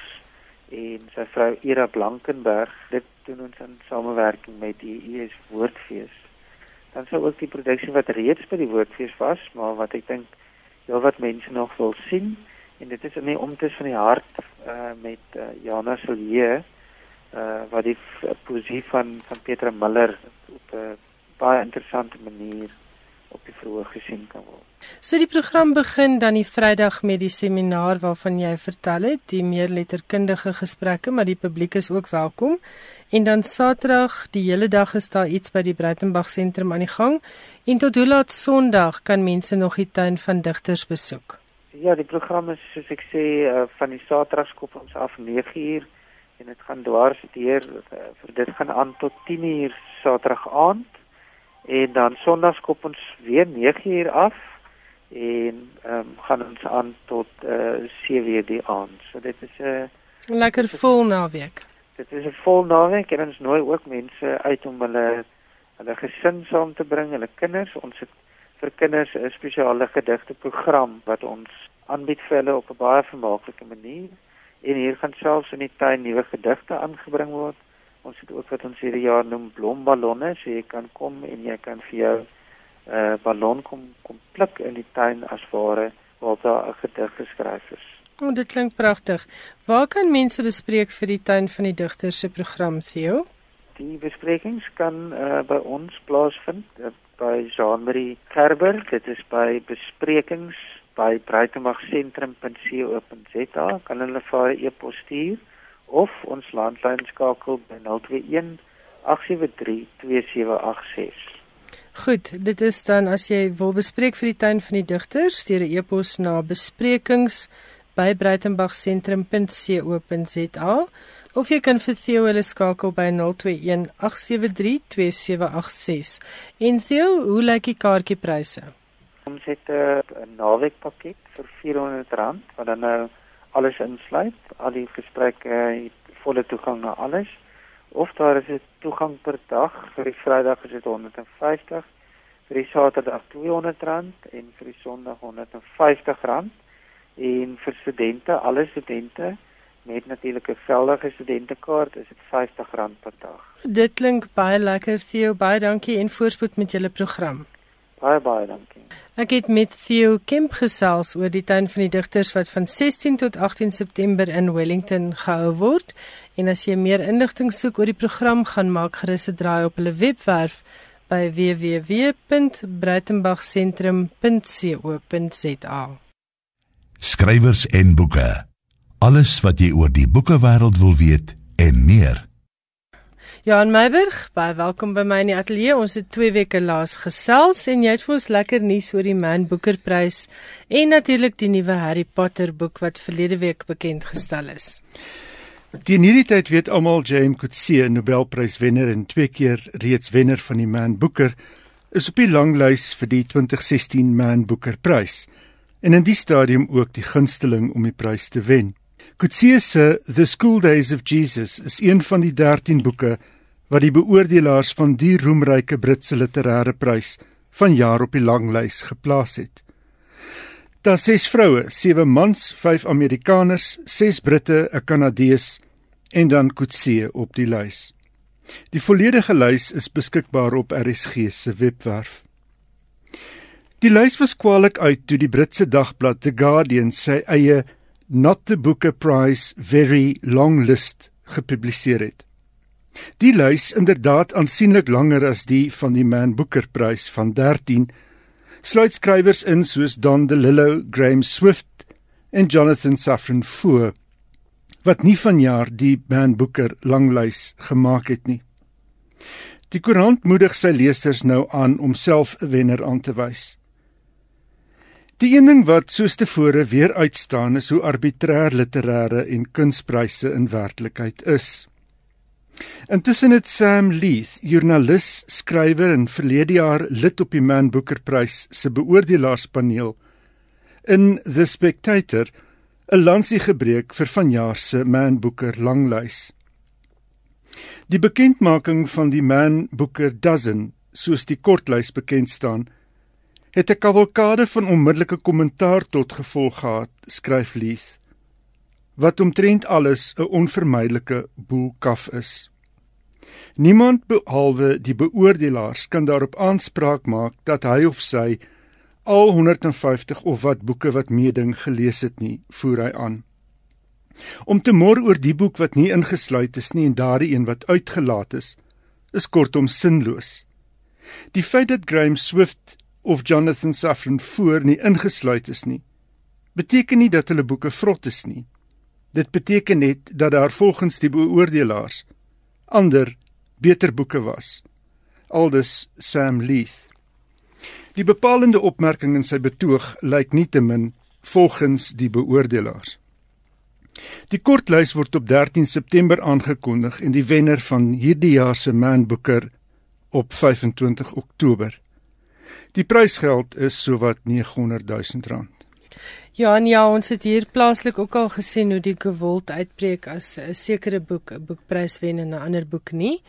en sy vrou Ira Blankenberg dit doen ons in samewerking met die US Woordfees. Dan sou ook die produksie wat reeds by die Woordfees was, maar wat ek dink heel wat mense nog wil sien en dit is in die omtes van die hart uh, met uh, Jana Silje uh, wat die poesie van van Petra Miller op 'n uh, baie interessante manier op die verhoog gesien kan word. So die program begin dan die Vrydag met die seminaar waarvan jy vertel het, die meer letterkundige gesprekke, maar die publiek is ook welkom. En dan Saterdag, die hele dag is daar iets by die Breitenberg sentrum aan die gang. En tot hoe laat Sondag kan mense nog die tuin van digters besoek? Ja, die program is soos ek sê uh, van die Saterdagskop ons af 9uur en dit gaan dwars deur vir dit gaan aan tot 10uur Saterdag aand. En dan Sondag skop ons weer 9uur af en ehm um, gaan ons aan tot uh, eh, 7uur die aand. So dit is 'n uh, lekker vol naweek. Dit is 'n vol naweek en ons nooi ook mense uit om hulle hulle gesin saam te bring, hulle kinders. Ons het vir kinders 'n spesiale gedigte program wat ons aanbied vir hulle op 'n baie vermaaklike manier. En hier gaan selfs in die tuin nuwe gedigte aangebring word. Ons het ook wat ons hierdie jaar noem blomballonne, so jy kan kom en jy kan vir jou 'n uh, ballon kom kom pluk in die tuin as ware waar daar 'n gedig geskryf is. O, oh, dit klink pragtig. Waar kan mense bespreek vir die tuin van die digters se program Theo? Die besprekings kan uh, by ons plaasvind uh, by Jean-Marie Kerber. Dit is by besprekings by breitenbergsentrum.co.za. Kan hulle vir 'n e-pos stuur of ons landlyn skakel by 021 873 2786. Goed, dit is dan as jy wil bespreek vir die tuin van die digters, stuur 'n e-pos na besprekings by breitenbergsentrum.co.za of jy kan vir Theo hulle skakel by 021 873 2786. En Theo, hoe lyk die kaartjiepryse? Ons het 'n naweekpakket vir R400 wat dan nou alles insluit, al die gesprekke, het volle toegang na alles. Of daar is 'n toegang per dag, vir die Vrydag is dit 150, vir die Saterdag R200 en vir die Sondag R150 en vir studente, alle studente met natuurlik 'n geldige studentekaart is dit R50 per dag. Dit klink baie lekker, Theo. Baie dankie en voorspoed met julle program. Baie baie dankie. Ek het met Theo Kemp gesels oor die tuin van die digters wat van 16 tot 18 September in Wellington gehou word. En as jy meer inligting soek oor die program, gaan maak gerus 'n draai op hulle webwerf by www.breitenbergcentrum.co.za. Skrywers en boeke. Alles wat jy oor die boekewêreld wil weet en meer. Johan Meiberg, baie welkom by my in die ateljee. Ons het 2 weke laas gesels en jy het vir ons lekker nuus oor die Man Booker Prys en natuurlik die nuwe Harry Potter boek wat verlede week bekend gestel is. Die hierdie tyd weet almal James Coetzee, Nobelpryswenner en twee keer reeds wenner van die Man Booker, is op die langlys vir die 2016 Man Booker Prys en in die stadium ook die gunsteling om die prys te wen. Coetzee se The School Days of Jesus is een van die 13 boeke wat die beoordelaars van die roemryke Britse literêre prys vanjaar op die langlys geplaas het. Daar ses vroue, sewe mans, vyf Amerikaners, ses Britte, 'n Kanadees en dan Coetzee op die lys. Die volledige lys is beskikbaar op RSG se webwerf. Die lys was kwaliek uit toe die Britse dagblad The Guardian sy eie Not the Booker Prize Very Long List gepubliseer het. Die lys inderdaad aansienlik langer as die van die Man Booker Prys van 13 sluit skrywers in soos Don DeLillo, Graham Swift en Jonathan Safran Foer wat nie vanjaar die Man Booker langlys gemaak het nie. Die koerant moedig sy lesers nou aan om self 'n wenner aan te wys. Die een ding wat soos tevore weer uitstaan is hoe arbitrêr literêre en kunspryse in werklikheid is. Intussen het Sam Leith, joernalis, skrywer en verlede jaar lid op die Man Booker Prys se beoordelaarspaneel in The Spectator 'n lansie gebreek vir vanjaar se Man Booker langlys. Die bekendmaking van die Man Booker Dozen, soos die kortlys bekend staan, het 'n kavalkade van onmiddellike kommentaar tot gevolg gehad, skryf Leith, wat omtrent alles 'n onvermydelike boelkaf is. Niemand behalwe die beoordelaars kan daarop aanspraak maak dat hy of sy al 150 of wat boeke wat meeding gelees het nie, voer hy aan. Om te mor oor die boek wat nie ingesluit is nie en daardie een wat uitgelaat is, is kortom sinloos. Die feit dat Graham Swift of Jonathan Safran Foer nie ingesluit is nie, beteken nie dat hulle boeke vrot is nie. Dit beteken net dat daar volgens die beoordelaars ander beter boeke was. Aldus Sam Leith. Die bepalende opmerking in sy betoog lyk nie te min volgens die beoordelaars. Die kortlys word op 13 September aangekondig en die wenner van hierdie jaar se Man Booker op 25 Oktober. Die prysgeld is sowat 900 000 rand. Ja, en ja, ons het hier plaaslik ook al gesien hoe die gewold uitbreek as 'n sekere boek 'n boekprys wen en 'n ander boek nie.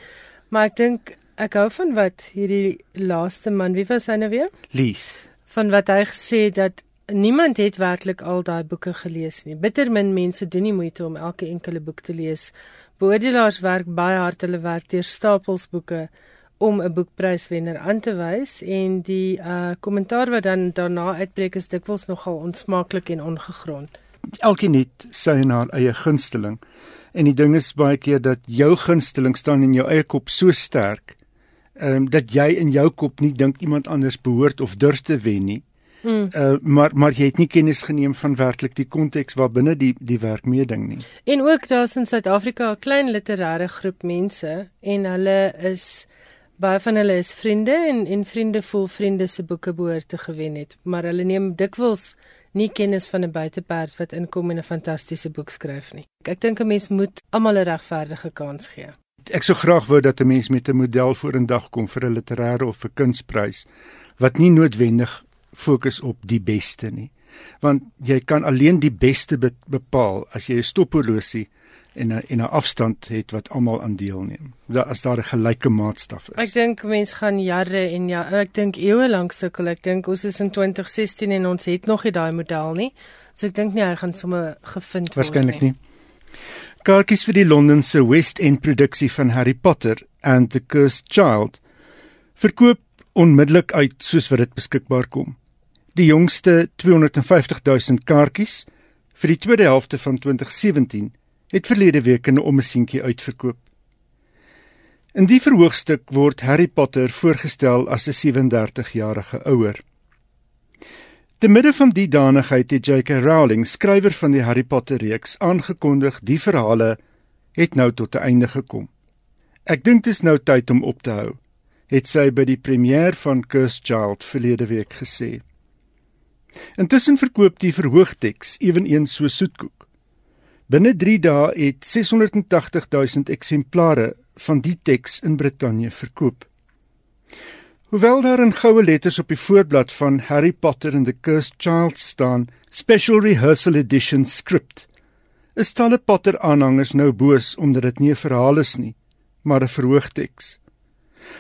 Maar ek dink ek hou van wat hierdie laaste man, wie was hy nou weer? Lees. Van wat hy gesê het dat niemand het werklik al daai boeke gelees nie. Bitter min mense doen nie moeite om elke enkele boek te lees. Beoordelaars werk baie hard, hulle werk deur stapels boeke om 'n boekpryswenner aan te wys en die uh kommentaar wat dan daarna uitbreek is dikwels nogal onsmaaklik en ongegrond. Elkeen het sy en haar eie gunsteling. En die ding is baie keer dat jou gunsteling staan in jou eie kop so sterk, ehm um, dat jy in jou kop nie dink iemand anders behoort of durf te wen nie. Mm. Uh, maar maar jy het nie kennis geneem van werklik die konteks waarbinne die die werk meeding nie. En ook daar's in Suid-Afrika 'n klein literêre groep mense en hulle is baie van hulle is vriende en en vriende voel vriende se boeke behoort te gewen het, maar hulle neem dikwels nie kennis van 'n buiteperd wat inkom en 'n fantastiese boek skryf nie. Ek dink 'n mens moet almal 'n regverdige kans gee. Ek sou graag wou dat 'n mens met 'n model vorendag kom vir 'n literêre of 'n kunsprys wat nie noodwendig fokus op die beste nie. Want jy kan alleen die beste be bepaal as jy 'n stophorlosie en 'n en 'n afstand het wat almal aan deelneem. Dat as daar 'n gelyke maatstaf is. Ek dink mense gaan jare en ja, ek dink eeue lank sukkel. Ek dink ons is in 2016 en ons het nog nie daai model nie. So ek dink nie hy gaan sommer gevind word nie. Waarskynlik nie. Kaartjies vir die Londense West End produksie van Harry Potter and the Cursed Child verkoop onmiddellik uit soos wat dit beskikbaar kom. Die jongste 250 000 kaartjies vir die tweede helfte van 2017 het verlede week in 'n ommesientjie uitverkoop. In die verhoogstuk word Harry Potter voorgestel as 'n 37-jarige ouer. Te midde van die danigheid het J.K. Rowling, skrywer van die Harry Potter reeks, aangekondig die verhale het nou tot 'n einde gekom. Ek dink dit is nou tyd om op te hou, het sy by die premier van Cursed Child verlede week gesê. Intussen verkoop die verhoogteks eweneens so soetkoek. Binne 3 dae het 680 000 eksemplare van die teks in Brittanje verkoop. Hoewel daar in goue letters op die voorblad van Harry Potter and the Cursed Child staan Special Rehearsal Edition Script, is talle Potter aanhangers nou boos omdat dit nie 'n verhaal is nie, maar 'n verhoogteks.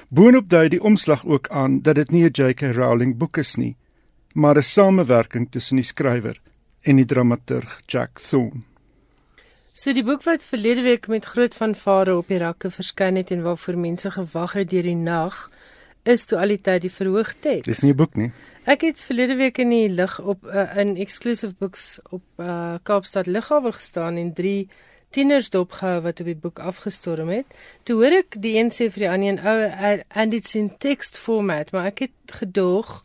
Boonop dui die omslag ook aan dat dit nie 'n J.K. Rowling boek is nie, maar 'n samewerking tussen die skrywer en die dramaturg Jack Thorne. So die boek wat verlede week met groot vanvare op die rakke verskyn het en waarvoor mense gewag het deur die nag, is toe al die tyd die verhoogteks. Dis nie 'n boek nie. Ek het verlede week in die lig op uh, in exclusive books op uh, Kaapstad Lughawe gestaan en drie tieners dopgehou wat op die boek afgestorm het. Toe hoor ek die een sê vir die ander een, "Oh, and it's in text format," maar ek het gedoog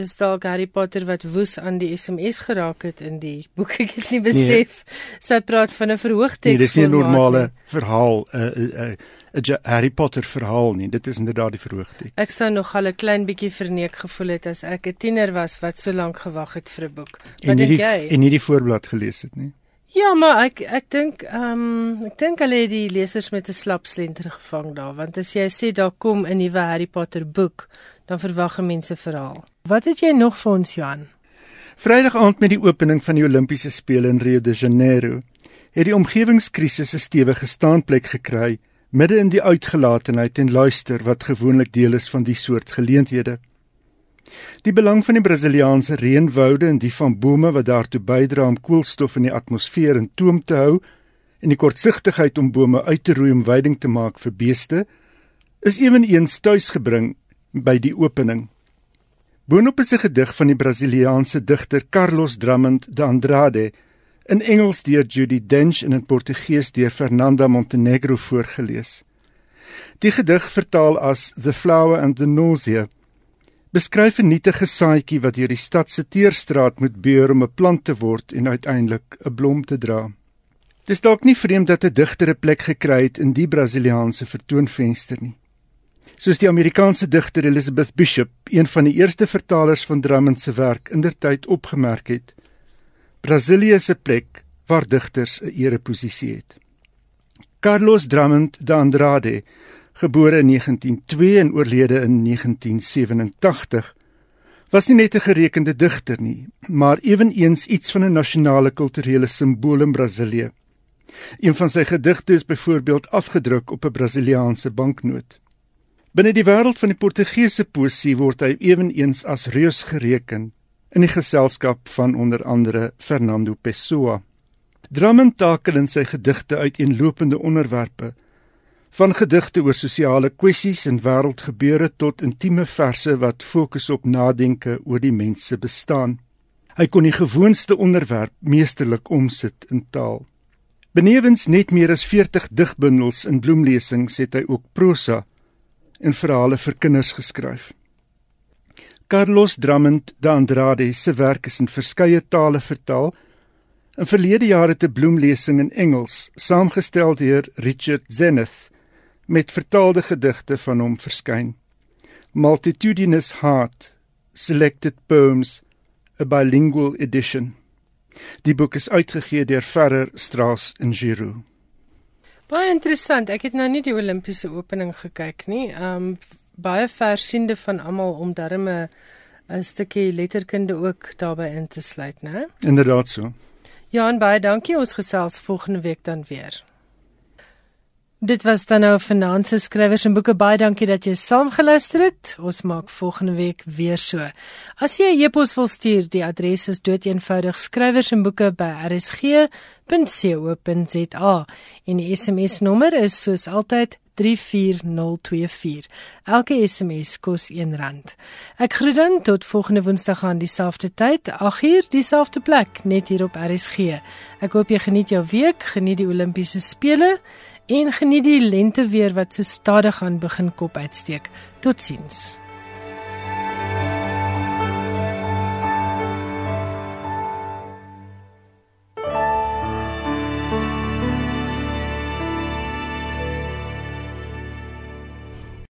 dis dalk Harry Potter wat woes aan die SMS geraak het in die boek. (laughs) Ek het nie besef nee, sy praat van 'n verhoogteks. Nee, dis nie 'n normale nie. verhaal 'n uh, 'n uh, uh, Harry Potter verhaal nie. Dit is inderdaad die verhoogteks. Ek sou nog al 'n klein bietjie verneek gevoel het as ek 'n tiener was wat so lank gewag het vir 'n boek. Wat dink jy? En nie die voorblad gelees het nie. Ja, maar ek ek dink ehm um, ek dink hulle het die lesers met 'n slap slenter gevang daar, want as jy sê daar kom 'n nuwe Harry Potter boek, dan verwag mense verhaal. Wat het jy nog vir ons Johan? Vrydag aand met die opening van die Olimpiese spele in Rio de Janeiro, het die omgewingskrisis 'n stewige staanplek gekry midde in die uitgelatenheid en luister wat gewoonlik deel is van die soort geleenthede. Die belang van die Brasiliaanse reënwoude en die van bome wat daartoe bydra om koolstof in die atmosfeer in toom te hou en die kortsigtigheid om bome uit te roei om veiding te maak vir beeste is eweneens tuisgebring by die opening. Boonop is 'n gedig van die Brasiliaanse digter Carlos Drummond de Andrade in Engels deur Judy Dench en in Portugees deur Fernanda Montenegro voorgeles. Die gedig vertaal as The Flower and the Nausea beskryf 'n nietige saadjie wat deur die stad se teerstraat moet beur om 'n plant te word en uiteindelik 'n blom te dra. Dis dalk nie vreemd dat 'n digter 'n plek gekry het in die Brasiliaanse vertoonvenster nie. Soos die Amerikaanse digter Elizabeth Bishop, een van die eerste vertalers van Drummond se werk indertyd opgemerk het, Brasilië 'n plek waar digters 'n ereposisie het. Carlos Drummond de Andrade gebore in 1902 en oorlede in 1987, was nie net 'n gerekende digter nie, maar ewenigs iets van 'n nasionale kulturele simbool in Brasilië. Een van sy gedigte is byvoorbeeld afgedruk op 'n Brasiliaanse banknoot. Binne die wêreld van die Portugese poesie word hy ewenigs as reus gereken in die geselskap van onder andere Fernando Pessoa. Drummond takel in sy gedigte uit eenlopende onderwerpe van gedigte oor sosiale kwessies en wêreldgebeure tot intieme verse wat fokus op nadenke oor die mens se bestaan. Hy kon die gewoonste onderwerp meesterlik omsit in taal. Benewens net meer as 40 digbundels in bloemlesings het hy ook prosa en verhale vir kinders geskryf. Carlos Drummond de Andrade se werk is in verskeie tale vertaal. In verlede jaar het 'n bloemlesing in Engels, saamgestel deur Richard Zenith, met vertaalde gedigte van hom verskyn. Multitudinous Heart Selected Poems a bilingual edition. Die boek is uitgegee deur Ferrer Straas in Giroux. Baie interessant. Ek het nou nie die Olimpiese opening gekyk nie. Um baie versiende van almal om darme 'n stukkie letterkunde ook daarbey in te sluit, né? Inderdaad so. Ja, en baie dankie. Ons gesels volgende week dan weer. Dit was dan nou vanaand se skrywers en boeke baie dankie dat jy saamgeluister het. Ons maak volgende week weer so. As jy 'n e-pos wil stuur, die adres is doeteenvoudig skrywers en boeke by rsg.co.za en die SMS nommer is soos altyd 34024. Elke SMS kos R1. Ek groet dan tot volgende Woensdag aan dieselfde tyd, 8uur dieselfde plek, net hier op RSG. Ek hoop jy geniet jou week, geniet die Olimpiese spele en geniet die lente weer wat so stadig aan begin kop uitsteek. Totsiens.